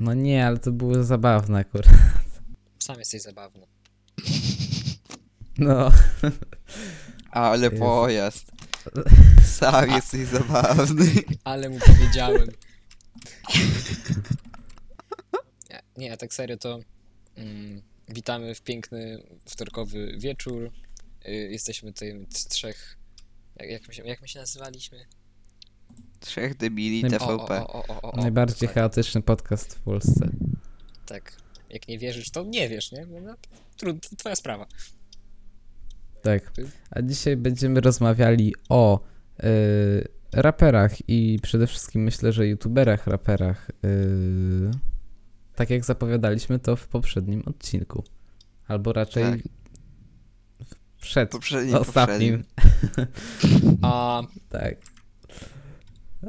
No nie, ale to było zabawne akurat. Sam jesteś zabawny. No. Ale Jezu. pojazd. Sam jesteś zabawny. Ale mu powiedziałem. Nie, nie, a tak serio to mm, witamy w piękny wtorkowy wieczór. Y, jesteśmy tutaj z trzech. Jak, jak, my się, jak my się nazywaliśmy? Trzech debili O, o, TVP. o, o, o, o, Najbardziej dokładnie. chaotyczny podcast w Polsce. Tak. Jak nie wierzysz, to nie wiesz, nie? No, no, trud, twoja sprawa. Tak. A dzisiaj będziemy rozmawiali o y, raperach i przede wszystkim myślę, że youtuberach, raperach. Y, tak jak zapowiadaliśmy to w poprzednim odcinku. Albo raczej Tak. przed Poprzednim, ostatnim. poprzednim. A Tak.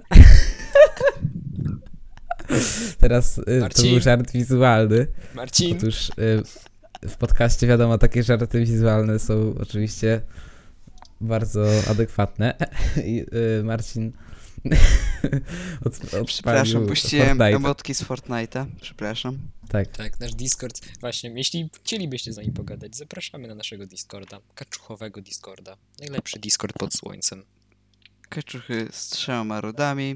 Teraz y, to Marcin. był żart wizualny. Marcin, Otóż y, w podcaście wiadomo, takie żarty wizualne są oczywiście bardzo adekwatne. I y, Marcin od, Przepraszam, puściłem emotki z Fortnite'a. Przepraszam. Tak, tak, nasz Discord. Właśnie, jeśli chcielibyście z nami pogadać, zapraszamy na naszego Discorda. Kaczuchowego Discorda. Najlepszy Discord pod słońcem. Kaczuchy z trzema rodami.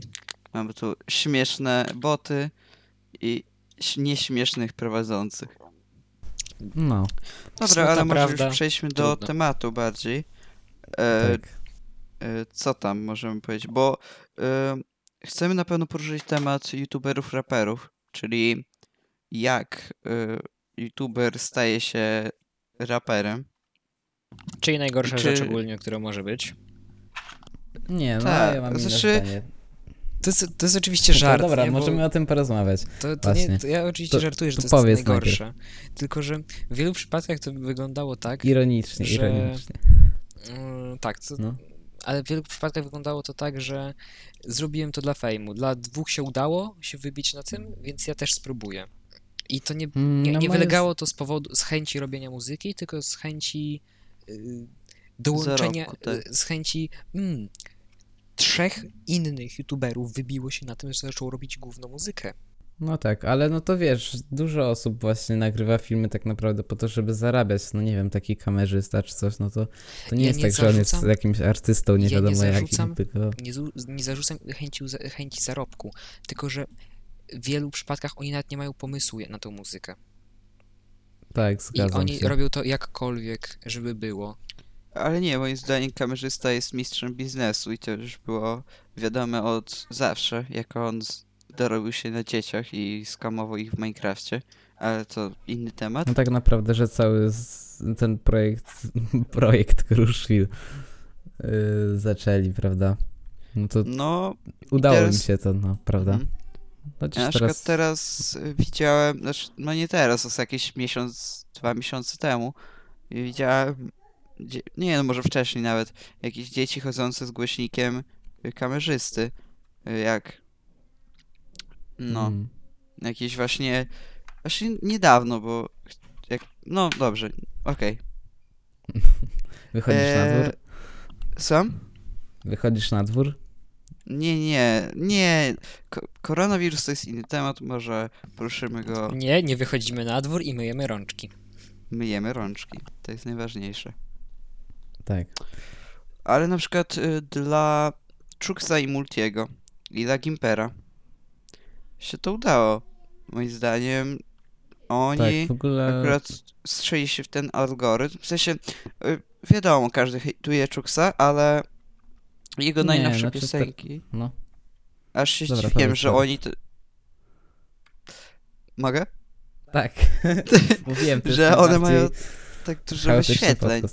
Mamy tu śmieszne boty i ś- nieśmiesznych prowadzących. no, Dobra, Smutna ale może prawda, już przejdźmy do trudno. tematu bardziej. E, tak. e, co tam możemy powiedzieć? Bo e, chcemy na pewno poruszyć temat youtuberów, raperów, czyli jak e, youtuber staje się raperem. Czyli najgorsza Czy- rzecz ogólnie, która może być. Nie, no Tak, ja mam znaczy-. To jest, to jest oczywiście żart. No dobra, nie? Możemy o tym porozmawiać. to, to nie, to ja oczywiście To- żartuję, że to to, jest najgorsze. Tylko, że w wielu przypadkach to wyglądało tak. Ironicznie, że- ironicznie. Mm, tak, to, No. ale w wielu przypadkach wyglądało to tak, że zrobiłem to dla fejmu. Dla dwóch się udało się wybić na tym, więc ja też spróbuję. I to nie, Mm, nie, no nie wylegało to z powodu, z chęci robienia muzyki, tylko z chęci y, dołączenia, Zarobku, tak. y, z chęci mm, trzech innych youtuberów wybiło się na tym, że zaczęło robić główną muzykę. No tak, ale no to wiesz, dużo osób właśnie nagrywa filmy tak naprawdę po to, żeby zarabiać. No nie wiem, taki kamerzysta czy coś, no to, to nie Ja jest nie tak, że on jest zarzucam- jakimś artystą, nie ja nie wiadomo zarzucam- jakim, tylko... Nie, nie zarzucam chęci, chęci zarobku, tylko że w wielu przypadkach oni nawet nie mają pomysłu na tą muzykę. Tak, I zgadzam oni się. robią to jakkolwiek, żeby było. Ale nie, moim zdaniem kamerzysta jest mistrzem biznesu i to już było wiadome od zawsze, jak on dorobił się na dzieciach i skamował ich w Minecrafcie, ale to inny temat. No tak naprawdę, że cały ten projekt, projekt Kruszwil yy, zaczęli, prawda? No to No, udało teraz- im się to, no, prawda? mhm. Chociaż ja na przykład teraz... teraz y, widziałem, znaczy, no nie teraz, to jakiś miesiąc, dwa miesiące temu, widziałem, nie no, może wcześniej nawet, jakieś dzieci chodzące z głośnikiem y, kamerzysty, y, jak, no, Mm. Jakieś właśnie. Właśnie niedawno, bo. Jak, no dobrze, okej. Wychodzisz na Eee, dwór? Sam? Wychodzisz na dwór? Nie, nie, nie. Ko- koronawirus to jest inny temat, może poruszymy go. Nie, nie wychodzimy na dwór i myjemy rączki. Myjemy rączki. To jest najważniejsze. Tak. Ale na przykład y, dla Czuksa i Multiego i dla Gimpera się to udało. Moim zdaniem oni. Tak, w ogóle... akurat strzeli się w ten algorytm. W sensie, y, wiadomo, każdy hejtuje Czuksa, ale jego Nie, najnowsze znaczy piosenki, No, aż się Dobra, zdziwiłem, powiedz, że oni to... Mogę? tak. Mówiłem, to że one mają tak dużo wyświetleń.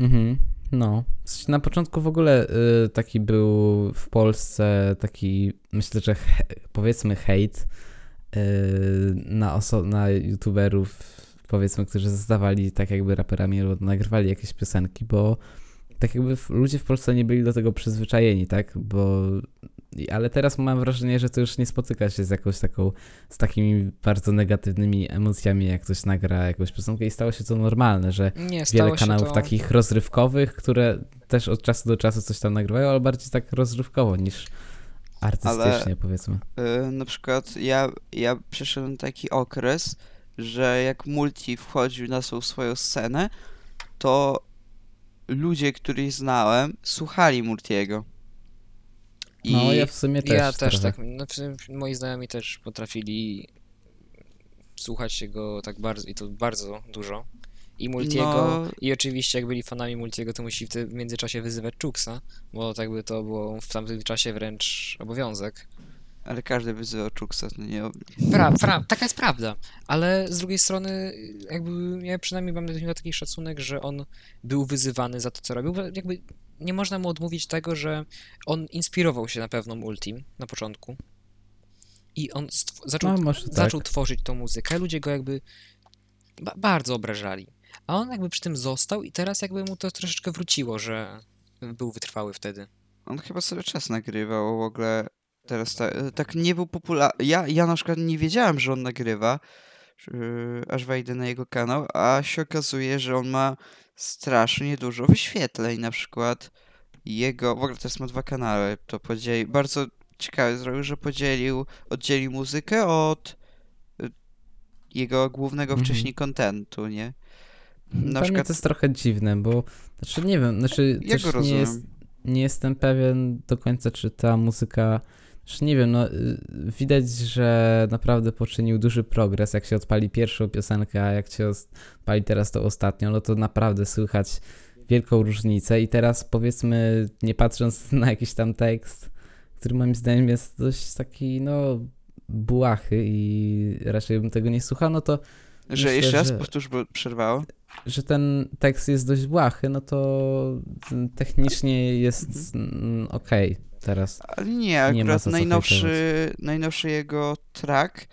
Mhm. No. Na początku w ogóle y, taki był w Polsce taki, myślę, że he, powiedzmy hejt y, na, oso- na youtuberów, powiedzmy, którzy zdawali tak jakby raperami albo nagrywali jakieś piosenki, bo tak jakby ludzie w Polsce nie byli do tego przyzwyczajeni, tak? Bo ale teraz mam wrażenie, że to już nie spotyka się z jakąś taką, z takimi bardzo negatywnymi emocjami, jak ktoś nagra jakąś piosenkę i stało się to normalne, że Nie, wiele kanałów to... takich rozrywkowych, które też od czasu do czasu coś tam nagrywają, ale bardziej tak rozrywkowo niż artystycznie powiedzmy. Y, na przykład ja, ja przeszedłem taki okres, że jak Multi wchodził na tą swoją scenę, to ludzie, których znałem, słuchali Multiego. I No ja w sumie też ja też trochę. tak, no, sumie moi znajomi też potrafili słuchać jego tak bardzo i to bardzo dużo. I Multiego, No. i oczywiście jak byli fanami Multiego, to musi w tym międzyczasie wyzywać Czuksa, bo tak by to było w tamtym czasie wręcz obowiązek. Ale każdy wyzywał Czuksa, no nie... Pra, pra, taka jest prawda, ale z drugiej strony jakby ja przynajmniej mam do niego taki szacunek, że on był wyzywany za to, co robił. bo Jakby nie można mu odmówić tego, że on inspirował się na pewno Multim na początku i on zaczął, No, może tak. zaczął tworzyć tą muzykę, ludzie go jakby ba- bardzo obrażali, a on jakby przy tym został i teraz jakby mu to troszeczkę wróciło, że był wytrwały wtedy. On chyba sobie czas nagrywał w ogóle. Teraz ta, tak nie był popularny. Ja, ja na przykład nie wiedziałem, że on nagrywa, yy, aż wejdę na jego kanał, a się okazuje, że on ma strasznie dużo wyświetleń. Na przykład jego. W ogóle teraz ma dwa kanały. To podzielił. Bardzo ciekawe zrobił, że podzielił, oddzielił muzykę od y, jego głównego Mhm. wcześniej kontentu, nie? Na Dla przykład. to jest trochę dziwne, bo znaczy nie wiem, znaczy Ja nie, jest, nie jestem pewien do końca, czy ta muzyka. Znaczy nie wiem, no y, widać, że naprawdę poczynił duży progres, jak się odpali pierwszą piosenkę, a jak się odpali teraz to ostatnią, no to naprawdę słychać wielką różnicę i teraz powiedzmy, nie patrząc na jakiś tam tekst, który moim zdaniem jest dość taki, no błahy i raczej bym tego nie słuchał, no to Że myślę, jeszcze raz że- powtórz, bo przerwało. że ten tekst jest dość błahy, no to technicznie jest mm, okej teraz. Ale nie, Nie akurat najnowszy, najnowszy jego track,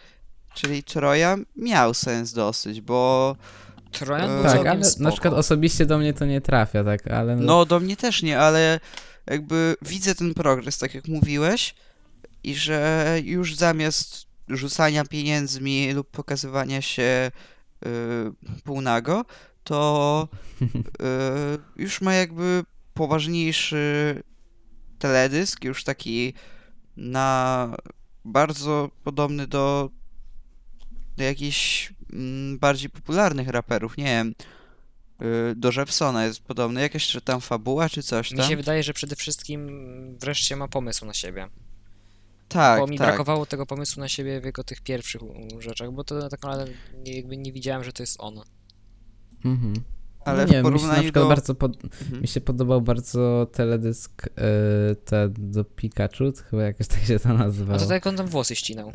czyli Troja, miał sens dosyć, bo Trojan E, był Tak, Tak, ale spoko. na przykład osobiście do mnie to nie trafia, tak, ale no do mnie też nie, ale jakby widzę ten progres, tak jak mówiłeś, i że już zamiast rzucania pieniędzmi lub pokazywania się y, półnago, to y, już ma jakby poważniejszy teledysk, już taki na bardzo podobny do, do jakichś mm, bardziej popularnych raperów, nie wiem, y, do Jepsona jest podobny, jakaś czy tam fabuła czy coś Mi tam. się wydaje, że przede wszystkim wreszcie ma pomysł na siebie. tak, bo mi tak. brakowało tego pomysłu na siebie w jego tych pierwszych rzeczach, bo to tak naprawdę nie widziałem, że to jest on. Mhm. Ale no nie, w wiem, mi się na porównaniu przykład do... bardzo pod... Mhm. mi się podobał bardzo teledysk e, te do Pikachu, chyba jakoś tak się to A nazywało. to tak jak on tam włosy ścinał.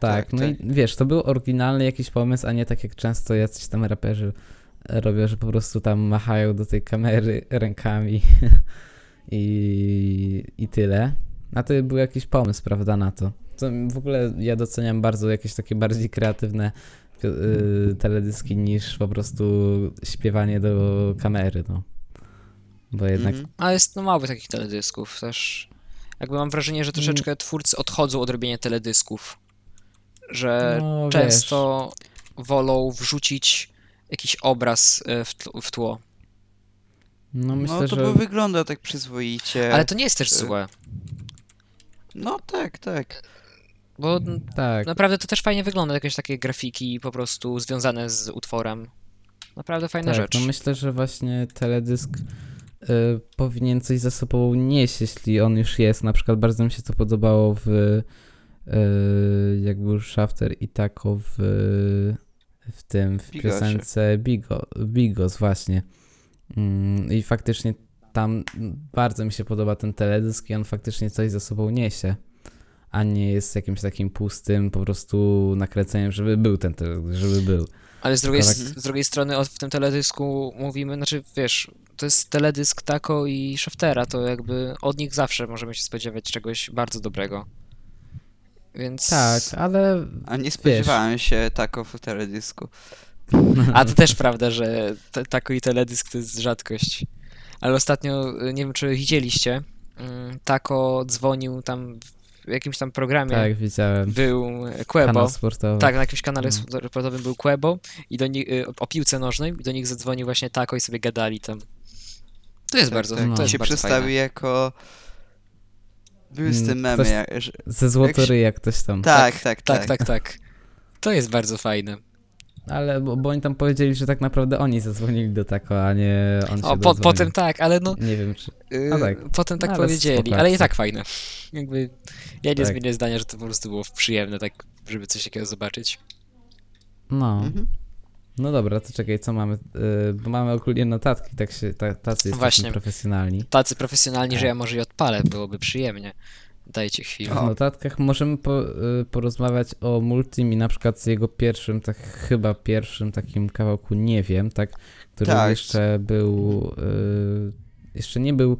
Tak, tak, no i wiesz, to był oryginalny jakiś pomysł, a nie tak jak często jacyś tam raperzy robią, że po prostu tam machają do tej kamery rękami i, i tyle. A to był jakiś pomysł, prawda, na to. to. W ogóle ja doceniam bardzo jakieś takie bardziej kreatywne y, teledyski niż po prostu śpiewanie do kamery, no. Bo jednak Mhm. Ale jest no mało takich teledysków też. Jakby mam wrażenie, że troszeczkę twórcy odchodzą od robienia teledysków. Że no, często wolą wrzucić jakiś obraz e, w, tło. wiesz, no myślę, no to że bo wygląda tak przyzwoicie. Ale to nie jest też e, złe, No tak, tak. Bo n- tak. naprawdę to też fajnie wygląda, jakieś takie grafiki po prostu związane z utworem. Naprawdę fajna tak, rzecz. No myślę, że właśnie teledysk y, powinien coś za sobą nieść, jeśli on już jest. Na przykład bardzo mi się to podobało w y, jak był Shafter i Tako w, w tym, w Bigosie. piosence Bigo, Bigos właśnie. Mm, I faktycznie tam bardzo mi się podoba ten teledysk i on faktycznie coś za sobą niesie. A nie jest jakimś takim pustym po prostu nakręceniem, żeby był ten teledysk, żeby był. Ale z drugiej, Tak. z drugiej strony o- w tym teledysku mówimy, znaczy wiesz, to jest teledysk Tako i Shaftera, to jakby od nich zawsze możemy się spodziewać czegoś bardzo dobrego. Więc... Tak, ale A nie spodziewałem się tako w teledysku. A to też prawda, że te, Tako i teledysk to jest rzadkość. Ale ostatnio, nie wiem czy widzieliście, mm, Tako dzwonił tam w jakimś tam programie, tak, widziałem. był Quebo. Kanał sportowy. Tak, na jakimś kanale No. sportowym był Quebo i do nich, y, o piłce nożnej i do nich zadzwonił właśnie Tako i sobie gadali tam. To jest Tak, bardzo, tak. no. to jest się bardzo przedstawił fajne. jako Były z Mm, tym memy, ktoś- jak, że... Ze złotory jak ktoś tam. Tak, tak, Tak, tak, tak. To jest bardzo fajne. Ale bo, bo oni tam powiedzieli, że tak naprawdę oni zadzwonili do tako, a nie on się O, po, potem tak, ale no. Nie wiem czy... Yy, No tak. Potem tak Ale powiedzieli, spoko ale i akcja. tak fajne. Jakby ja nie Tak. zmienię zdania, że to po prostu było przyjemne, tak, żeby coś takiego zobaczyć. No. Mhm. No dobra, to czekaj, co mamy? Yy, bo mamy ogólnie notatki, tak się, ta, tacy jesteśmy Właśnie. profesjonalni. Tacy profesjonalni, że Tak. ja może je odpalę, byłoby przyjemnie. Dajcie chwilę. W notatkach możemy po, y, porozmawiać o Multim i na przykład z jego pierwszym, tak chyba pierwszym takim kawałku Nie wiem, tak? Który Tak. jeszcze był, y, jeszcze nie był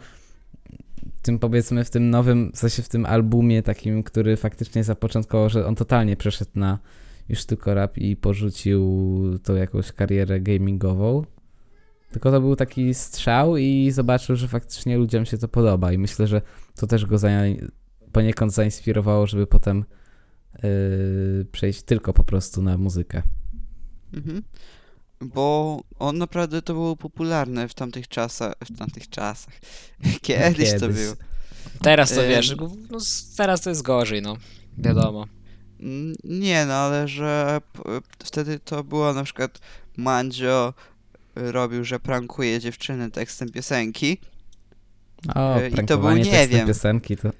tym powiedzmy w tym nowym, w sensie w tym albumie takim, który faktycznie zapoczątkował, że on totalnie przeszedł na już tylko rap i porzucił tą jakąś karierę gamingową. Tylko to był taki strzał i zobaczył, że faktycznie ludziom się to podoba i myślę, że to też go za, poniekąd zainspirowało, żeby potem yy, przejść tylko po prostu na muzykę. Mhm. Bo on naprawdę to było popularne w tamtych czasach, w tamtych czasach. Kiedyś, to Kiedyś. było. Teraz to Ym. wiesz, no, s- teraz to jest gorzej, no. Wiadomo. Mm, Nie no, ale że wtedy to było na przykład Mandzio y, robił, że prankuje dziewczynę tekstem piosenki. O, Yy, i to był Nie wiem. piosenki to...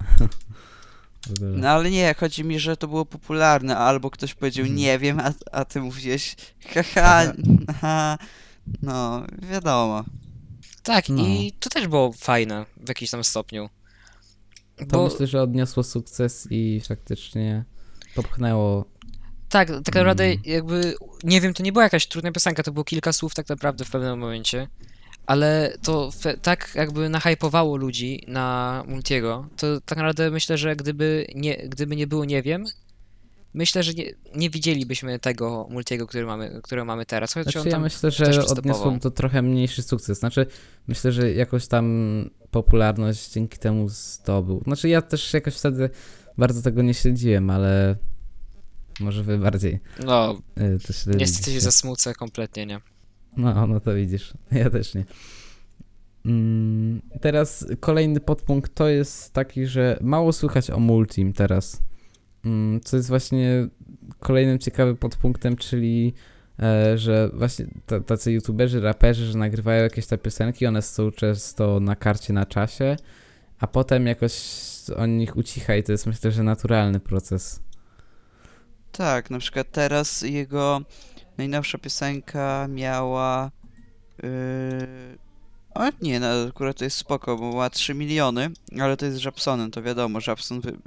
No ale nie, chodzi mi, że to było popularne, albo ktoś powiedział Mhm. nie wiem, a, a ty mówiłeś haha, aha. No, wiadomo. Tak, No. i to też było fajne w jakimś tam stopniu. To Bo myślę, że odniosło sukces i faktycznie popchnęło. tak, tak naprawdę Mm. jakby, nie wiem, to nie była jakaś trudna piosenka, to było kilka słów tak naprawdę w pewnym momencie, ale to tak jakby nahypowało ludzi na Multiego, to tak naprawdę myślę, że gdyby nie, gdyby nie było nie wiem, myślę, że nie, nie widzielibyśmy tego Multiego, który mamy, którego mamy teraz, chociaż Znaczy ja myślę, że odniosło to trochę mniejszy sukces. Znaczy myślę, że jakoś tam popularność dzięki temu zdobył. Znaczy ja też jakoś wtedy bardzo tego nie śledziłem, ale może wy bardziej No, y, to śledzicie. niestety się zasmucę kompletnie, nie? No, no to widzisz. Ja też nie. Mm, teraz kolejny podpunkt to jest taki, że mało słychać o Multim teraz. Mm, co jest właśnie kolejnym ciekawym podpunktem, czyli e, że właśnie tacy youtuberzy, raperzy, że nagrywają jakieś te piosenki, one są często na karcie na czasie, a potem jakoś o nich ucicha i to jest myślę, że naturalny proces. Tak, na przykład teraz jego najnowsza piosenka miała. Yy... O nie, no akurat to jest spoko, bo ma 3 miliony, ale to jest z Japsonem, to wiadomo, Japson wy, yy,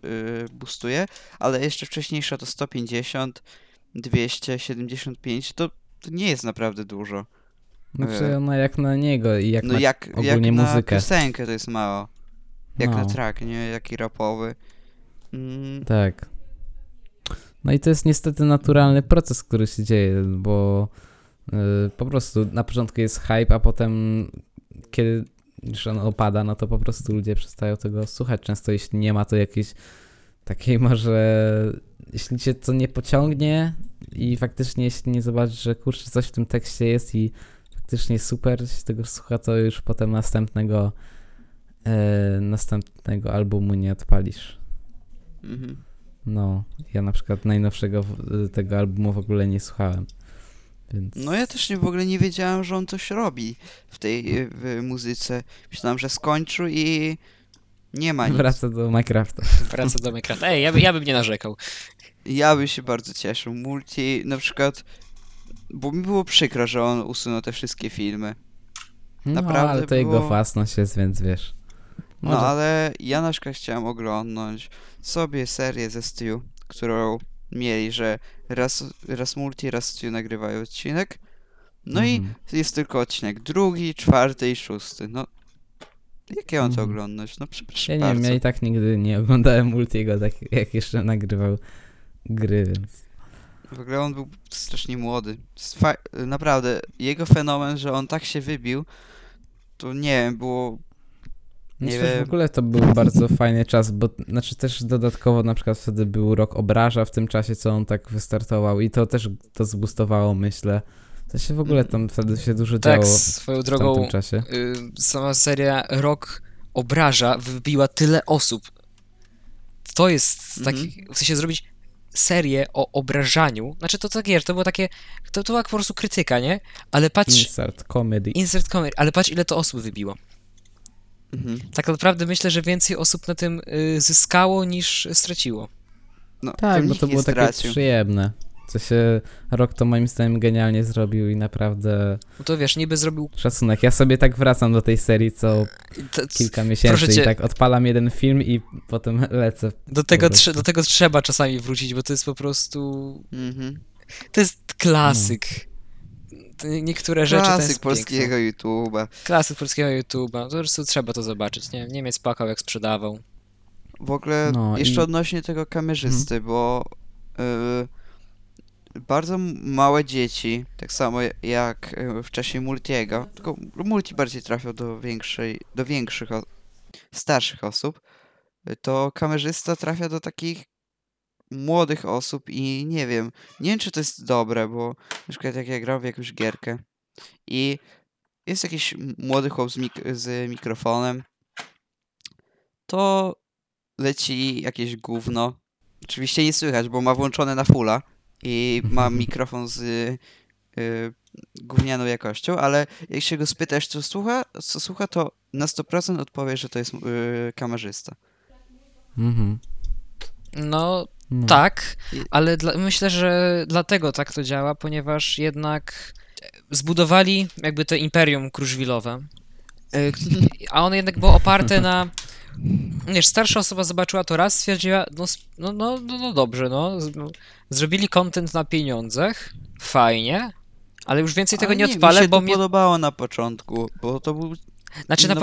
boostuje, ale jeszcze wcześniejsza to 150, 275, to, to nie jest naprawdę dużo. Znaczy E. ona jak na niego i jak no na jak, jak ogólnie na muzykę. piosenkę to jest mało. Jak na No. track, nie? Jaki rapowy. Mm, Tak. No i to jest niestety naturalny proces, który się dzieje, bo y, po prostu na początku jest hype, a potem kiedy już on opada, no to po prostu ludzie przestają tego słuchać. Często jeśli nie ma to jakiejś takiej może, jeśli cię to nie pociągnie i faktycznie jeśli nie zobaczysz, że kurczę coś w tym tekście jest i faktycznie super się tego słucha, to już potem następnego e, następnego albumu nie odpalisz. mhm. No, ja na przykład najnowszego tego albumu w ogóle nie słuchałem. Więc No ja też nie, w ogóle nie wiedziałem, że on coś robi w tej w muzyce. Myślałem, że skończył i nie ma nic. wraca do Minecrafta. Wraca do Minecrafta. Ej, ja, by, ja bym nie narzekał. Ja bym się bardzo cieszył. Multi, na przykład, bo mi było przykro, że on usunął te wszystkie filmy. No, Naprawdę ale to jego było- własność jest, więc wiesz. No Może- ale ja na przykład chciałem oglądnąć sobie serię ze Stu, którą mieli, że raz, raz Multi, raz Stu nagrywają odcinek. No i Mhm. jest tylko odcinek drugi, czwarty i szósty. No, jak ja mam to Mhm. oglądać? No przepraszam Ja nie wiem, ja i tak nigdy nie oglądałem Multiego, tak jak jeszcze nagrywał gry, więc... W ogóle on był strasznie młody. Fa- Naprawdę, jego fenomen, że on tak się wybił, to nie wiem, było... Nie Myślę, wiem. w ogóle to był bardzo fajny czas, bo znaczy też dodatkowo na przykład wtedy był rok obraża w tym czasie, co on tak wystartował i to też to zboostowało, myślę. To się w ogóle tam wtedy się dużo Tak, działo swoją w drogą tamtym czasie. y, sama seria Rok Obraża wybiła tyle osób. to jest Mhm. taki, w sensie zrobić serię o obrażaniu, znaczy to tak wiesz, to było takie, to, to była po prostu krytyka, nie? Ale patrz, Insert comedy. insert comedy, ale patrz ile to osób wybiło. Mhm. Tak naprawdę myślę, że więcej osób na tym y, zyskało niż straciło. No, Tak, bo nikt to nie było takie stracił. przyjemne. Co się rok to moim zdaniem genialnie zrobił i naprawdę No to wiesz, niby zrobił szacunek. Ja sobie tak wracam do tej serii co t- kilka miesięcy Proszę cię. i tak odpalam jeden film i potem lecę. do, tego po prostu. trze- do tego trzeba czasami wrócić, bo to jest po prostu, Mhm. to jest klasyk. Niektóre rzeczy Klasyk polskiego YouTube'a. Klasyk polskiego YouTube'a, to po prostu trzeba to zobaczyć, nie? Niemiec płakał jak sprzedawał. W ogóle No jeszcze i- Mhm. odnośnie tego kamerzysty, bo y, bardzo małe dzieci, tak samo jak y, wcześniej Multiego, tylko Multi bardziej trafiał do większej, do większych, starszych osób, to kamerzysta trafia do takich młodych osób i nie wiem, nie wiem czy to jest dobre, bo na przykład jak ja gram w jakąś gierkę i jest jakiś młody chłop z, mik- z mikrofonem, to leci jakieś gówno. Oczywiście nie słychać, bo ma włączone na fulla i ma mikrofon z y, y, gównianą jakością, ale jak się go spytasz, co słucha, co słucha, to na 100% odpowie, że to jest y, kamerzysta. Mhm. No No. tak, ale dla, myślę, że dlatego tak to działa, ponieważ jednak zbudowali jakby to imperium kruszwilowe, y, a ono jednak było oparte na... Wiesz, starsza osoba zobaczyła to raz, stwierdziła, no, no, no, no, no dobrze, no, no, zrobili content na pieniądzach, fajnie, ale już więcej tego nie mi odpalę, się bo to podobało na początku, bo to był Znaczy na,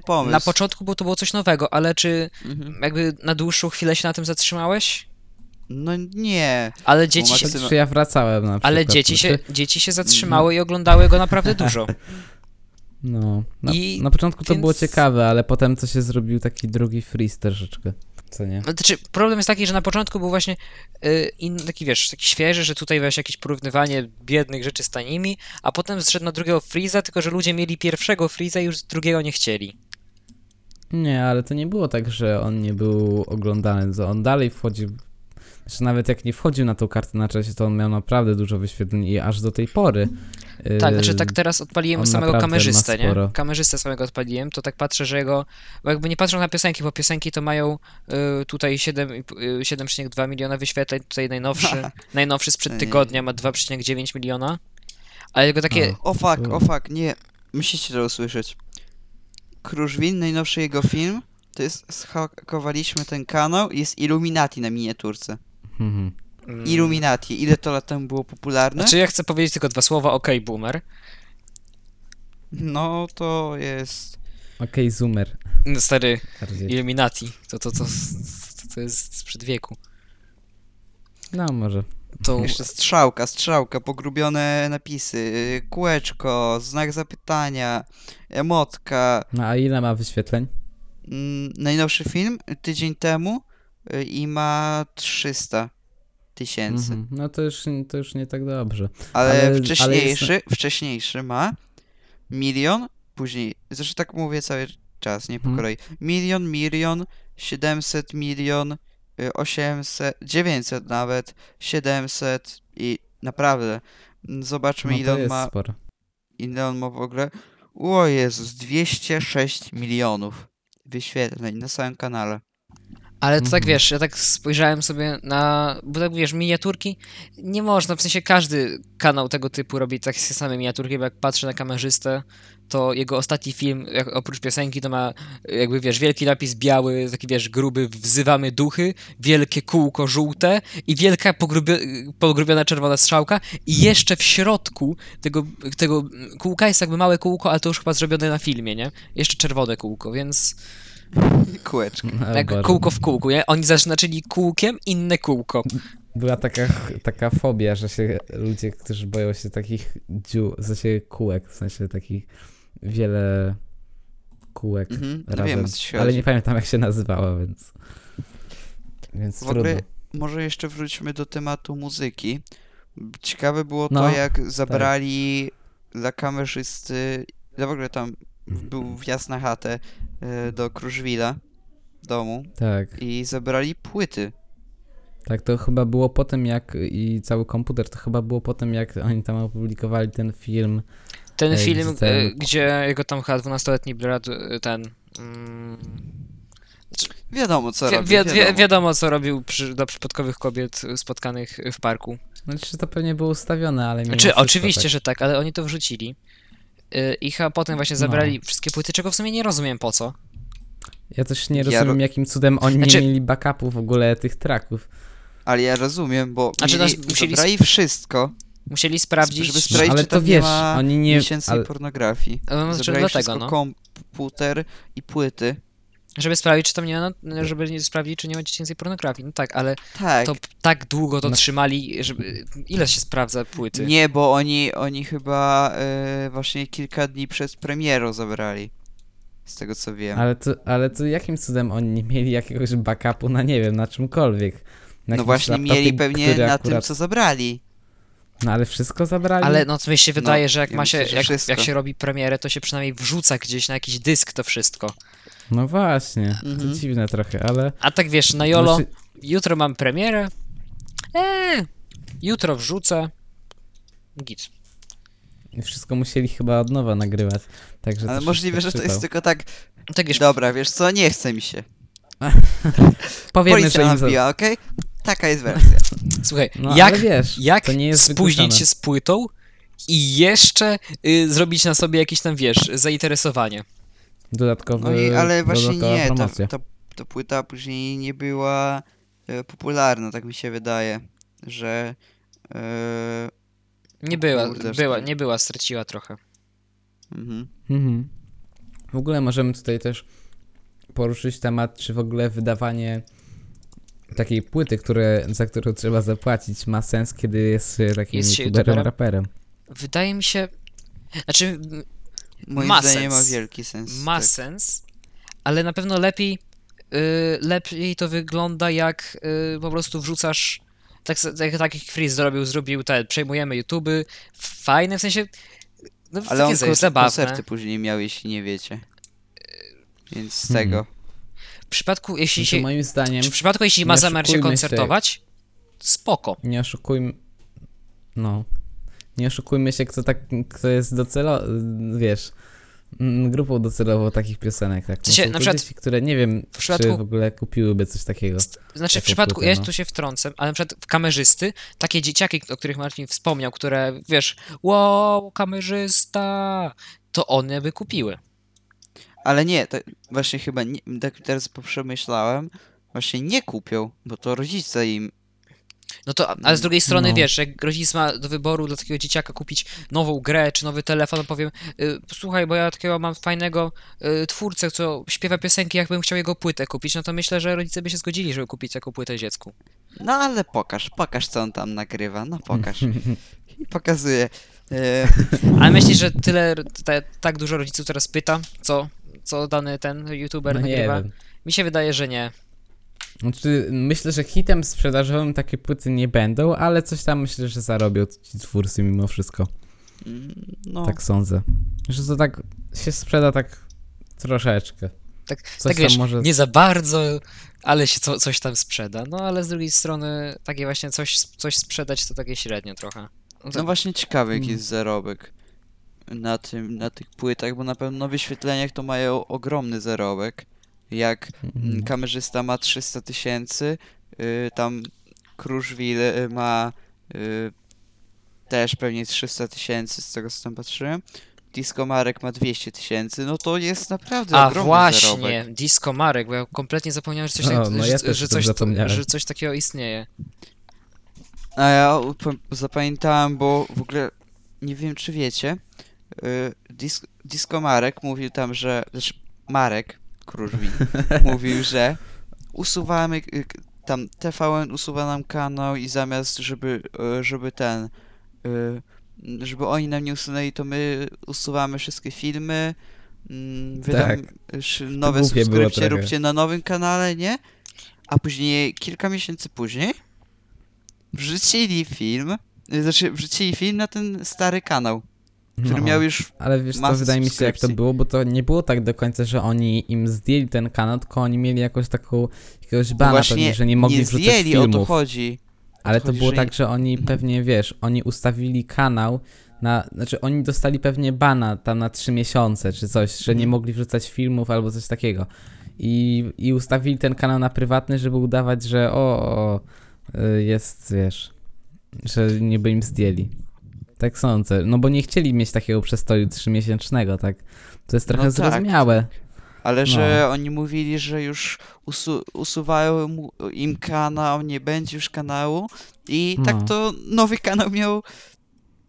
pomysł. na początku było, to było coś nowego, ale czy Mhm. jakby na dłuższą chwilę się na tym zatrzymałeś? No nie. Ale dzieci się... syna- Czy ja wracałem na przykład. Ale dzieci się, znaczy, dzieci się zatrzymały i oglądały go naprawdę dużo. No, na, I- na początku to więc- było ciekawe, ale potem co się zrobił taki drugi freeze troszeczkę. Co nie? Znaczy, problem jest taki, że na początku był właśnie y, in, taki, wiesz, taki świeży, że tutaj wiesz, jakieś porównywanie biednych rzeczy z tanimi, a potem zszedł na drugiego Freeza, tylko że ludzie mieli pierwszego Freeza i już drugiego nie chcieli. Nie, ale to nie było tak, że on nie był oglądany, że on dalej wchodził. Znaczy nawet jak nie wchodził na tą kartę na czasie, to on miał naprawdę dużo wyświetleń i aż do tej pory. Tak, yy, znaczy tak teraz odpaliłem on samego kamerzystę, nie? Kamerzystę samego odpaliłem, to tak patrzę, że jego, bo jakby nie patrzą na piosenki, bo piosenki to mają y, tutaj 7, y, 7,2 miliona wyświetleń, tutaj najnowszy, najnowszy sprzed tygodnia ma 2,9 miliona, ale jego takie, O fuck, o Mm. fuck, nie. Musicie to usłyszeć. Kruszwin, najnowszy jego film, to jest zhakowaliśmy ten kanał i jest Illuminati na miniaturce. Mhm. Illuminati, ile to lat temu było popularne? Znaczy ja chcę powiedzieć tylko dwa słowa, okej, boomer. No to jest... Okej, zoomer. No, Stary, Bardziej. Illuminati, to, to, to, to, to jest sprzed wieku. No może. To, Jeszcze strzałka, strzałka, pogrubione napisy, y, kółeczko, znak zapytania, emotka. No a ile ma wyświetleń? Mm, Najnowszy film tydzień temu i ma 300 tysięcy. Mhm. No to już, to już nie tak dobrze. Ale, Ale- ale wcześniejszy, wcześniejszy ma milion, później, zresztą tak mówię cały czas, nie po Mhm. kolei. Milion, milion, 700 milion, y, 800, 900 nawet, 700 i naprawdę, mm, zobaczmy No ile on jest ma, sporo. ile on ma w ogóle. O Jezus, 206 milionów wyświetleń na całym kanale. Ale to tak Mhm. wiesz, ja tak spojrzałem sobie na, bo tak wiesz, miniaturki, nie można, w sensie każdy kanał tego typu robi takie same miniaturki, bo jak patrzę na kamerzystę, to jego ostatni film, jak oprócz piosenki, to ma jakby, wiesz, wielki napis biały, taki, wiesz, gruby, wzywamy duchy, wielkie kółko żółte i wielka pogrubio pogrubiona czerwona strzałka i jeszcze w środku tego, tego kółka jest jakby małe kółko, ale to już chyba zrobione na filmie, nie? Jeszcze czerwone kółko, więc Kółeczko. O jak Boże. kółko w kółku, nie? Oni zaznaczyli kółkiem inne kółko. Była taka, taka fobia, że się ludzie, którzy boją się takich dziu, w sensie kółek, w sensie takich wiele kółek Mhm, no razem. wiem, o co ci Ale chodzi. nie pamiętam jak się nazywała, więc. Więc W ogóle trudno. może jeszcze wróćmy do tematu muzyki. Ciekawe było to, No, jak zabrali dla kamerzysty, no w ogóle tam był wjazd na chatę e, do Kruszwila domu Tak, i zabrali płyty. tak, to chyba było potem jak i cały komputer, to chyba było potem jak oni tam opublikowali ten film. Ten Ej, film, ten- e, gdzie jego tam chyba 12-letni brat, e, ten... Mm, Wiadomo co wi- robi, wi- wi- wiadomo. wiadomo, co robił przy, dla przypadkowych kobiet spotkanych w parku. Znaczy, to pewnie było ustawione, ale Znaczy, oczywiście, tak. że tak, ale oni to wrzucili. Y, I chyba potem właśnie No. zabrali wszystkie płyty, czego w sumie nie rozumiem po co. Ja też nie Ja rozumiem, ro- jakim cudem oni Znaczy- nie mieli backupu w ogóle tych tracków. Ale ja rozumiem, bo Znaczy, mieli, nas musieli zabrali wszystko, Musieli sprawdzić. żeby No, sprawdzić, ale czy to tam wiesz, nie ma oni nie... miesięcznej Ale, pornografii. No, znaczy Zabrali dlatego, wszystko, no. komputer i płyty. Żeby sprawdzić, czy tam nie ma, no, żeby nie sprawdzić, czy nie ma dziecięcej pornografii. No tak, ale Tak. to p- tak długo to No. trzymali, żeby. Ile się sprawdza płyty? Nie, bo oni, oni chyba e, właśnie kilka dni przed premierą zabrali. Z tego co wiem. ale, to, ale to jakim cudem oni nie mieli jakiegoś backupu na, nie wiem, na czymkolwiek? Na no jakimś właśnie laptopie, mieli pewnie który na tym, akurat... co zabrali. No ale wszystko zabrali? Ale no to mi się wydaje, No, że jak ja ma się, myślę, że jak, wszystko. jak się robi premierę, to się przynajmniej wrzuca gdzieś na jakiś dysk to wszystko. No właśnie, Mhm. to dziwne trochę, ale... A tak wiesz, na Jolo, Znaczy, jutro mam premierę. Eee, jutro wrzucę. Git. wszystko musieli chyba od nowa nagrywać, także Ale możliwe, ktoś że to jest tylko tak, Tak wiesz, dobra, wiesz co, nie chce mi się. Powiemy, Policja że im nas za... biła, okej? Taka jest wersja. słuchaj, No, jak, wiesz, jak to nie jest spóźnić się z płytą i jeszcze y, zrobić na sobie jakieś tam, wiesz, zainteresowanie. Dodatkowy, No i, ale właśnie nie, ta, promocja. ta, ta płyta później nie była e, popularna, tak mi się wydaje, że... E, Nie była, kurde, była, nie była, straciła trochę. mhm. Mhm. W ogóle możemy tutaj też poruszyć temat, czy w ogóle wydawanie takiej płyty, które, za którą trzeba zapłacić, ma sens, kiedy jest się takim Jest youtuberem, raperem. Wydaje mi się, znaczy Moim Ma zdaniem ma sens. wielki sens. ma tak. sens, ale na pewno lepiej, y, lepiej to wygląda jak y, po prostu wrzucasz, tak, tak, tak jak Freeze zrobił, zrobił te, przejmujemy YouTube, fajne, w sensie, no Ale on kon- zabawne. koncerty później miał, jeśli nie wiecie. Więc z Mhm. tego. W przypadku, jeśli Znaczy, się, moim zdaniem, w przypadku, jeśli ma zamiar się. koncertować, spoko. nie oszukujmy, no, nie oszukujmy się, kto tak, kto jest docelowo, wiesz, mm, grupą docelową takich piosenek, tak. No na przykład dzieci, które nie wiem, w przypadku- czy w ogóle kupiłyby coś takiego. Znaczy, w przypadku, płytę, ja no. tu się wtrącę, ale na przykład w kamerzysty, takie dzieciaki, o których Marcin wspomniał, które, wiesz, wow, kamerzysta, to one by kupiły. Ale nie, tak właśnie chyba nie, tak teraz poprzemyślałem, właśnie nie kupią, bo to rodzice im. No to, ale z drugiej strony, No. wiesz, jak rodzic ma do wyboru dla takiego dzieciaka kupić nową grę czy nowy telefon, powiem, y, słuchaj, bo ja takiego mam fajnego y, twórcę, co śpiewa piosenki, jakbym chciał jego płytę kupić, no to myślę, że rodzice by się zgodzili, żeby kupić taką płytę dziecku. No ale pokaż, pokaż co on tam nagrywa, no pokaż. I pokazuje. E, Ale myślisz, że tyle, te, tak dużo rodziców teraz pyta, co, co dany ten youtuber No nie nagrywa? wiem. Mi się wydaje, że nie. Znaczy, myślę, że hitem sprzedażowym takie płyty nie będą, ale coś tam myślę, że zarobią ci twórcy mimo wszystko. mm, no, Tak sądzę. Że to tak się sprzeda tak troszeczkę. Tak, Coś tak tam wiesz, może- nie za bardzo, ale się co, coś tam sprzeda. No ale z drugiej strony, takie właśnie coś, coś sprzedać to takie średnio trochę. No to- no właśnie ciekawy jaki jest zarobek na tym, na tych płytach, bo na pewno na wyświetleniach to mają ogromny zarobek. Jak Mhm. mm, kamerzysta ma 300 tysięcy, y, tam Kruszwil y, ma y, też pewnie 300 tysięcy, z tego co tam patrzyłem. Disco Marek ma 200 tysięcy, no to jest naprawdę A ogromny właśnie, zarobek. Disco Marek, bo ja kompletnie zapomniałem, że coś, O, no że, ja też że, o tym coś, zapomniałem. że coś takiego istnieje. A ja upa- zapamiętałem, bo w ogóle nie wiem czy wiecie, y, Dis Disco Marek mówił tam, że, znaczy Marek Kruszwil mówił, że usuwamy, y, tam TVN usuwa nam kanał i zamiast, żeby, y, żeby ten, y, żeby oni nam nie usunęli, to my usuwamy wszystkie filmy, mm, wydam Tak. nowe subskrypcje, róbcie na nowym kanale, nie? A później, kilka miesięcy później, wrzucili film, znaczy wrzucili film na ten stary kanał. Który No. miał już Ale wiesz co, wydaje mi się jak to było, bo to nie było tak do końca, że oni im zdjęli ten kanał, tylko oni mieli jakąś taką, jakiegoś bana właśnie pewnie, że nie mogli nie wrzucać zdjęli, o to filmów. chodzi. Ale to chodzi, było że- tak, że oni pewnie, wiesz, oni ustawili kanał na, znaczy oni dostali pewnie bana tam na trzy miesiące czy coś, że Mhm. nie mogli wrzucać filmów albo coś takiego. I, i ustawili ten kanał na prywatny, żeby udawać, że o, o y, jest, wiesz, że niby im zdjęli. Tak sądzę. No bo nie chcieli mieć takiego przestoju trzymiesięcznego, tak? To jest trochę No tak, zrozumiałe. Ale że No. oni mówili, że już usu usuwają im kanał, nie będzie już kanału i No. tak to nowy kanał miał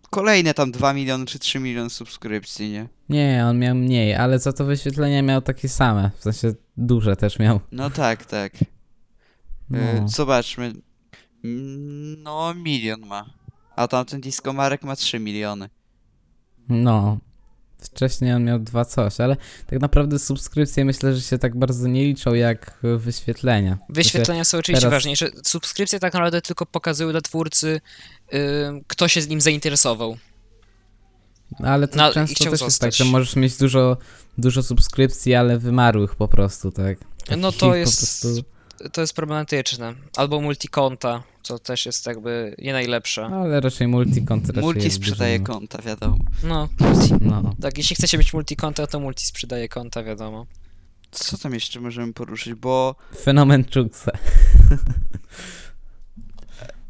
kolejne tam 2 miliony czy 3 miliony subskrypcji, nie? Nie, on miał mniej, ale za to wyświetlenia miał takie same. W sensie duże też miał. No tak, tak. No. Y, Zobaczmy. No, milion ma. A tamten Diskomarek ma 3 miliony. No. Wcześniej on miał dwa coś, ale tak naprawdę subskrypcje myślę, że się tak bardzo nie liczą jak wyświetlenia. Wyświetlenia są oczywiście teraz- ważniejsze. Subskrypcje tak naprawdę tylko pokazują dla twórcy, y, kto się z nim zainteresował. Ale to No, często też jest tak, że możesz mieć dużo, dużo subskrypcji, ale wymarłych po prostu, tak? No to po jest, prostu- to jest problematyczne. Albo multikonta, co też jest jakby nie najlepsze. Ale raczej multikont raczej Multi jest sprzedaje konta, wiadomo. No, No. tak, jeśli chcecie mieć multikonta, to multi sprzedaje konta, wiadomo. Co tam jeszcze możemy poruszyć, bo Fenomen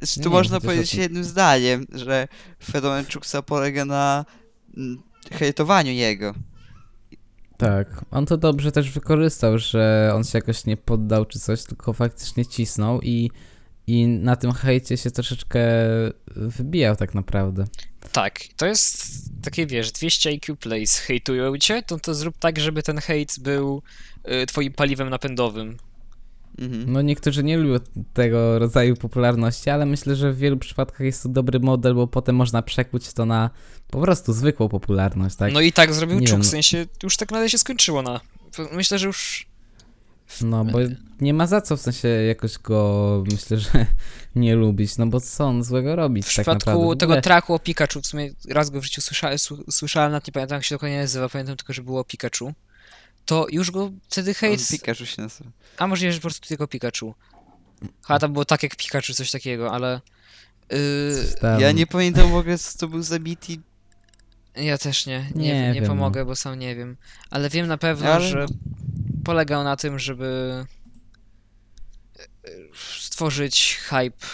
Nie tu wiem, można powiedzieć jednym zdaniem, że fenomen Chucksa polega na mm, hejtowaniu jego. Tak, on to dobrze też wykorzystał, że on się jakoś nie poddał czy coś, tylko faktycznie cisnął i, i na tym hejcie się troszeczkę wybijał tak naprawdę. Tak, to jest takie, wiesz, 200 IQ plays hejtują cię, to, to zrób tak, żeby ten hejt był y, twoim paliwem napędowym. Mhm. No niektórzy nie lubią tego rodzaju popularności, ale myślę, że w wielu przypadkach jest to dobry model, bo potem można przekuć to na po prostu zwykłą popularność, tak? No i tak zrobił Nie Czuk, wiem, w sensie już tak naprawdę się skończyło na... Myślę, że już... No bo nie ma za co w sensie jakoś go myślę, że nie lubić, no bo co on złego robić W tak przypadku naprawdę. W tego traku o Pikachu, w sumie raz go w życiu słyszałem, słyszałem, nawet nie pamiętam jak się dokładnie nazywa, pamiętam tylko, że było o Pikachu, to już go wtedy On hejt... Pikachu się nazywa. A możliwe, że po prostu tylko Pikachu. Chyba tam było tak jak Pikachu, coś takiego, ale... Yy, Ja nie pamiętam w ogóle co to był za beat i... ja też nie, nie, Nie nie, wiem, no. pomogę, bo sam nie wiem. Ale wiem na pewno, Ale- że polegał na tym, żeby yy, stworzyć hype.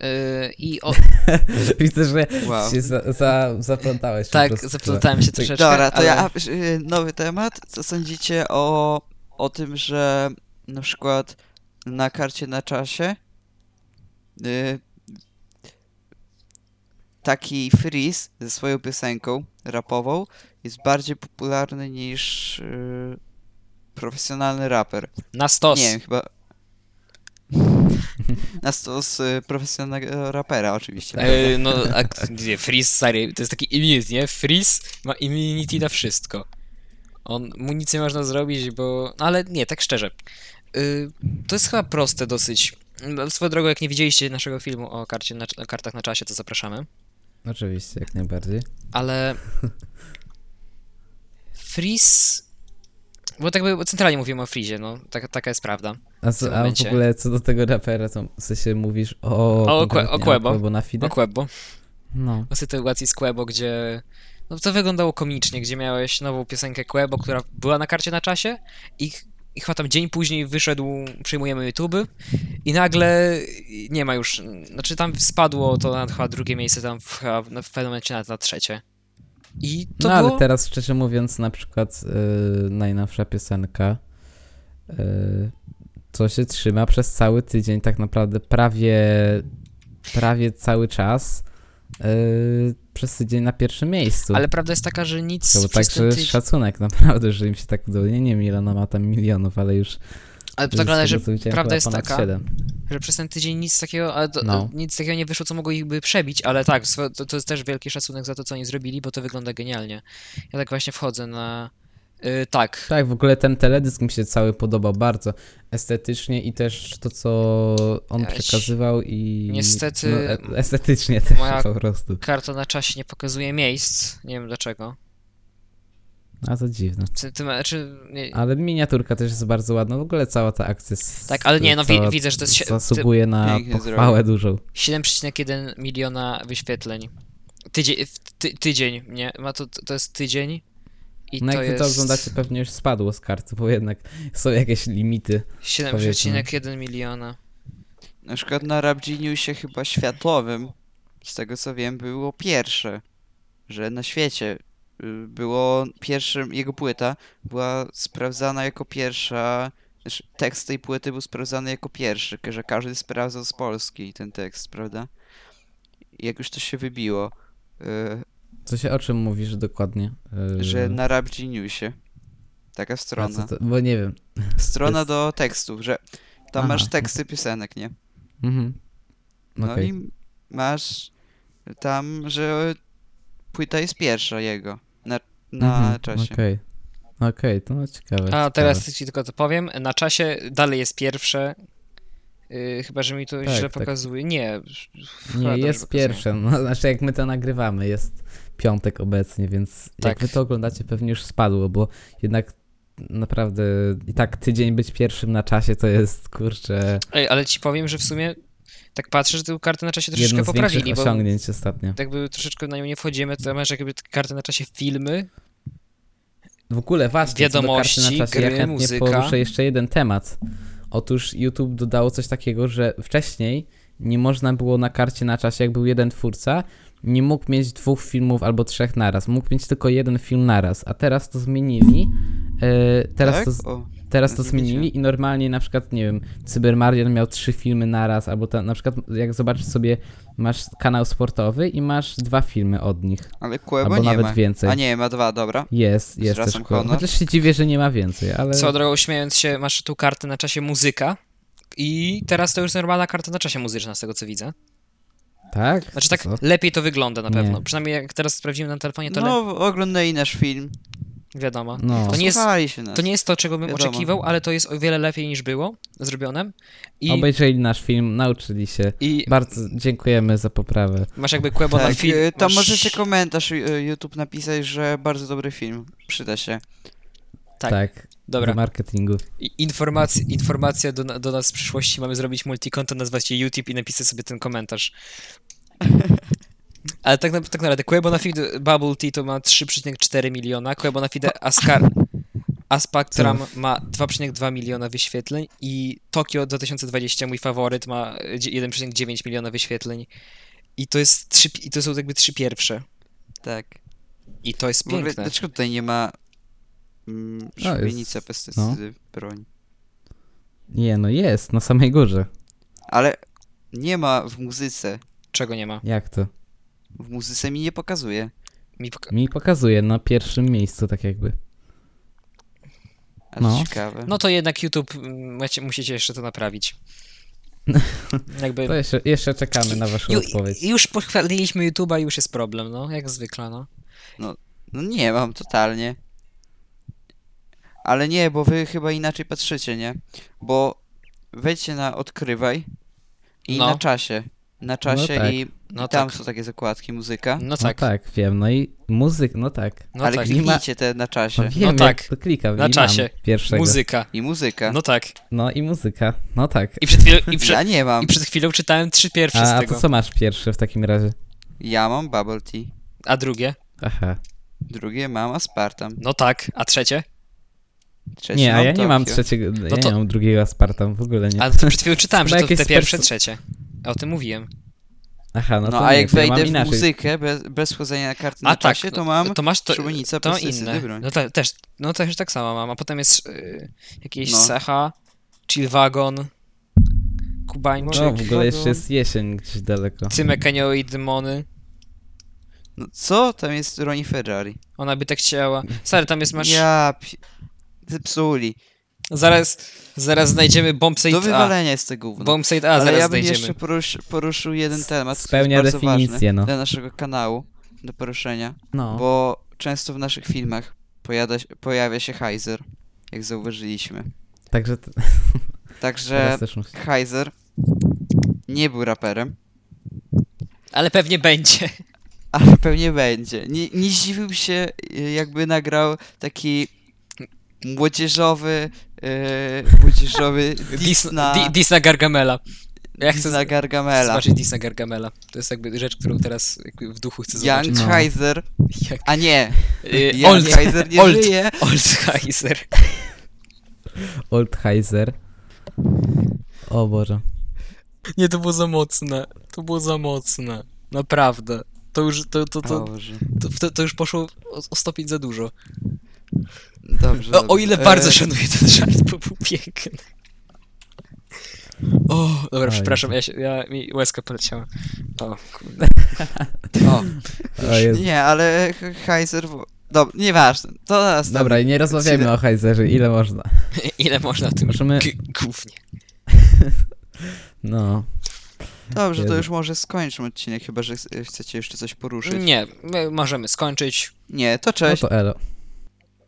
Yy, I o, Widzę, że Wow. się za, za, zaplątałeś po tak, prostu. zaplątałem się troszeczkę. Dobra, to ale... ja... y, Nowy temat. Co sądzicie o, o tym, że na przykład na karcie na czasie y, taki Freeze ze swoją piosenką rapową jest bardziej popularny niż y, profesjonalny raper. Na stos. Nie wiem, chyba. Na stos y, profesjonalnego rapera, oczywiście. Yy, no, a nie, Freeze, stary, to jest taki immunity, nie? Freeze ma immunity na wszystko. On, mu nic nie można zrobić, bo... No ale nie, tak szczerze. Yy, to jest chyba proste dosyć. No, Swoją drogą, jak nie widzieliście naszego filmu o, karcie na, o kartach na czasie, to zapraszamy. Oczywiście, jak najbardziej. Ale... Freeze... Bo tak by centralnie mówimy o Freezie, no, tak, taka jest prawda. A, co, a w ogóle co do tego rapera, to w sensie mówisz o... O, Kue- o Quebo. Quebo na Fide? O Quebo. No. o sytuacji z Quebo, gdzie no to wyglądało komicznie, gdzie miałeś nową piosenkę Quebo, która była na karcie na czasie i, i chyba tam dzień później wyszedł Przyjmujemy YouTube i nagle nie ma już, znaczy tam spadło to na chyba drugie miejsce, tam w, w pewnym momencie nawet na trzecie. I to no ale było... teraz szczerze mówiąc, na przykład y, najnowsza piosenka, y, co się trzyma przez cały tydzień, tak naprawdę prawie, prawie cały czas, y, przez tydzień na pierwszym miejscu. Ale prawda jest taka, że nic To tak, że tydzień... szacunek naprawdę, że im się tak udało. Nie, nie wiem ile ona ma tam milionów, ale już Ale to tak wygląda, że prawda jest taka, 7. że przez ten tydzień nic takiego, No. nic takiego nie wyszło, co mogło ich by przebić, ale tak, to, to jest też wielki szacunek za to, co oni zrobili, bo to wygląda genialnie. Ja tak właśnie wchodzę na Y, tak. Tak, w ogóle ten teledysk mi się cały podobał bardzo estetycznie i też to, co on Jaś. przekazywał i... Niestety- No, e- estetycznie też Moja- po prostu. Karta na czasie nie pokazuje miejsc. Nie wiem dlaczego. A to dziwne. Ty, ty, ma- czy, nie, Ale miniaturka też jest bardzo ładna. W ogóle cała ta akcja jest... Tak, ale nie, no wi- widzę, że to jest Zasługuje na Pięknie pochwałę dużą. 7,1 miliona wyświetleń. Tydzień, ty, tydzień, nie? Ma to, to jest tydzień. I No to jak wy jest to oglądacie, pewnie już spadło z karty, bo jednak są jakieś limity. 7,1 miliona. Na przykład na Rap Geniusie chyba światowym, z tego co wiem, było pierwsze, że na świecie y, było pierwszym, jego płyta była sprawdzana jako pierwsza, znaczy tekst tej płyty był sprawdzany jako pierwszy, że każdy sprawdzał z Polski ten tekst, prawda? Jak już to się wybiło, y, Co się o czym mówisz dokładnie? Yy, że na Rap Geniusie, taka strona, to, bo nie wiem. strona jest- do tekstów, że tam Aha, masz teksty piosenek, nie? Mhm. No Okej. i masz tam, że płyta jest pierwsza jego na, na Mhm, czasie. Okej. Okej, to no ciekawe. A ciekawe. teraz ci tylko to powiem. Na czasie dalej jest pierwsze. Yy, chyba, że mi to Tak, źle tak. pokazuje. Nie. Nie, jest pokazuje. pierwsze. No, znaczy jak my to nagrywamy, jest piątek obecnie, więc Tak. jak wy to oglądacie, pewnie już spadło, bo jednak naprawdę i tak tydzień być pierwszym na czasie to jest, kurczę, Ej, ale ci powiem, że w sumie tak patrzę, że tę kartę na czasie troszeczkę jedno z poprawili, bo osiągnięć ostatnio. jakby troszeczkę na nią nie wchodzimy, to masz jakby kartę na czasie filmy. W ogóle właśnie, co do Wiadomości, karty na czasie, gry, ja chętnie muzyka. poruszę jeszcze jeden temat. Otóż YouTube dodało coś takiego, że wcześniej nie można było na karcie na czasie, jak był jeden twórca, nie mógł mieć dwóch filmów albo trzech naraz. Mógł mieć tylko jeden film naraz, a teraz to zmienili. E, teraz tak? to, O, teraz to zmienili i normalnie na przykład, nie wiem, Cybermarian miał trzy filmy naraz, albo ta, na przykład jak zobaczysz sobie, masz kanał sportowy i masz dwa filmy od nich, ale Kłebo albo nie nawet ma. więcej. A nie, ma dwa, dobra. Jest, jest też honor. Chociaż się dziwię, że nie ma więcej, ale... Co drogą śmiejąc się, masz tu kartę na czasie muzyka. I teraz to już normalna karta na czasie muzyczna, z tego co widzę. Tak? Znaczy tak Co? lepiej to wygląda na pewno. Nie. Przynajmniej jak teraz sprawdziłem na telefonie, to le- No, oglądali nasz film. wiadomo. No. To nie jest- Słuchali się nas. To nie jest to, czego bym Wiadomo. oczekiwał, ale to jest o wiele lepiej niż było zrobione. I, Obejrzeli nasz film, nauczyli się. i Bardzo dziękujemy za poprawę. masz jakby Quebo na tak, film. y, tam masz... możecie komentarz y, YouTube napisać, że bardzo dobry film. Przyda się. Tak. Tak, Dobra. do marketingu. I- Informacja, informacja do, na- do nas w przyszłości. Mamy zrobić multikonto, nazwać je YouTube i napisać sobie ten komentarz. Ale tak, na- tak naprawdę, Quebo na feed Bubble Tea to ma 3,4 miliona, Quebo na feed Ascar Aspactram ma 2,2 miliona wyświetleń i Tokio 2020, mój faworyt, ma e, dzie- 1,9 miliona wyświetleń. I to jest trzy, i to są jakby trzy pierwsze. Tak. I to jest piękne. dlaczego tutaj nie ma mm, No, szubienica, pestycydy, broń? Nie, no jest, na samej górze. Ale nie ma w muzyce. Czego nie ma? Jak to? W muzyce mi nie pokazuje. Mi poka- Mi pokazuje na pierwszym miejscu, tak jakby. A to No. ciekawe. No to jednak YouTube, mm, macie, musicie jeszcze to naprawić. Jakby... To jeszcze, jeszcze czekamy na waszą Ju, odpowiedź. już pochwaliliśmy YouTube'a i już jest problem, no, jak zwykle, no. No nie mam totalnie. Ale nie, bo wy chyba inaczej patrzycie, nie? Bo wejdźcie na odkrywaj i No. na czasie. Na czasie tak. i, No i tam tak. są takie zakładki muzyka. No No tak, tak, wiem, no i muzyk, no tak. no ale tak. kliknijcie te na czasie. No wiem, tak. jak to klikam Na i czasie. pierwszego. Muzyka. I muzyka. No tak. No i muzyka, no tak. I przed chwilą, i przed, Ja nie mam. i przed chwilą czytałem trzy pierwsze A, z a tego. to co masz pierwsze w takim razie? Ja mam bubble tea. A drugie? Aha. Drugie mam aspartam. No tak. A trzecie? Trzecie Nie, a ja nie mam trzeciego, ja to- nie mam drugiego Aspartam, w ogóle nie. A to przed chwilą czytałem, że to te pierwsze, trzecie. O tym mówiłem. Aha, no, No, to a nie, jak to ja mam wejdę w inaczej. muzykę bez, bez wchodzenia na karty A na tak, czasie, to no, mam to masz to, szubienica, to pestycydy, inne. broń. No te, też, no też tak samo mam. A potem jest y, jakieś No. Secha, Chillwagon, Kubańczyk, No, w ogóle jeszcze jest jesień gdzieś daleko. Cymek Anioły i Demony. No co? Tam jest Ronnie Ferrari. Ona by tak chciała. Stary, tam jest masz... Ja... pi- Zepsuli. Zaraz, zaraz znajdziemy Bombsite Do A. wywalenia jest te gówno. Bombsite A Ale zaraz ja bym znajdziemy. jeszcze porusz, poruszył jeden temat, Spełnia który jest bardzo definicję, ważny no. dla naszego kanału do poruszenia, No. bo często w naszych filmach pojada, pojawia się Heiser, jak zauważyliśmy. Także t- Także teraz też muszę... Heiser nie był raperem, Ale pewnie będzie. ale pewnie będzie. Nie, nie zdziwiłbym się, y, jakby nagrał taki młodzieżowy, yy, młodzieżowy diss na, Di- Diss na Gargamela. Ja diss chcę na Gargamela. zobaczyć Diss na Gargamela. To jest jakby rzecz, którą teraz jakby w duchu chcę Young zobaczyć. Heiser, Jak... a nie, Y, Young Old, Heiser nie old. żyje. Oldheiser. Oldheiser. O Boże. Nie, to było za mocne. To było za mocne. Naprawdę. To już, to, to, to, to, to, to już poszło o, o stopień za dużo. Dobrze, O, o ile bardzo E, szanuję ten żart, bo był piękny. O, dobra, Oj. przepraszam, ja, się, ja mi łezka poleciała. O, kurde. O. Nie, ale Heiser... Dobra, nieważne. To tam- Dobra, i nie rozmawiajmy o Heizerze, ile można. ile można o tym Możemy- g- gównie. No. Dobrze, to Jezu. już może skończmy odcinek, chyba że ch- chcecie jeszcze coś poruszyć. Nie, my możemy skończyć. Nie, to No cześć. to elo.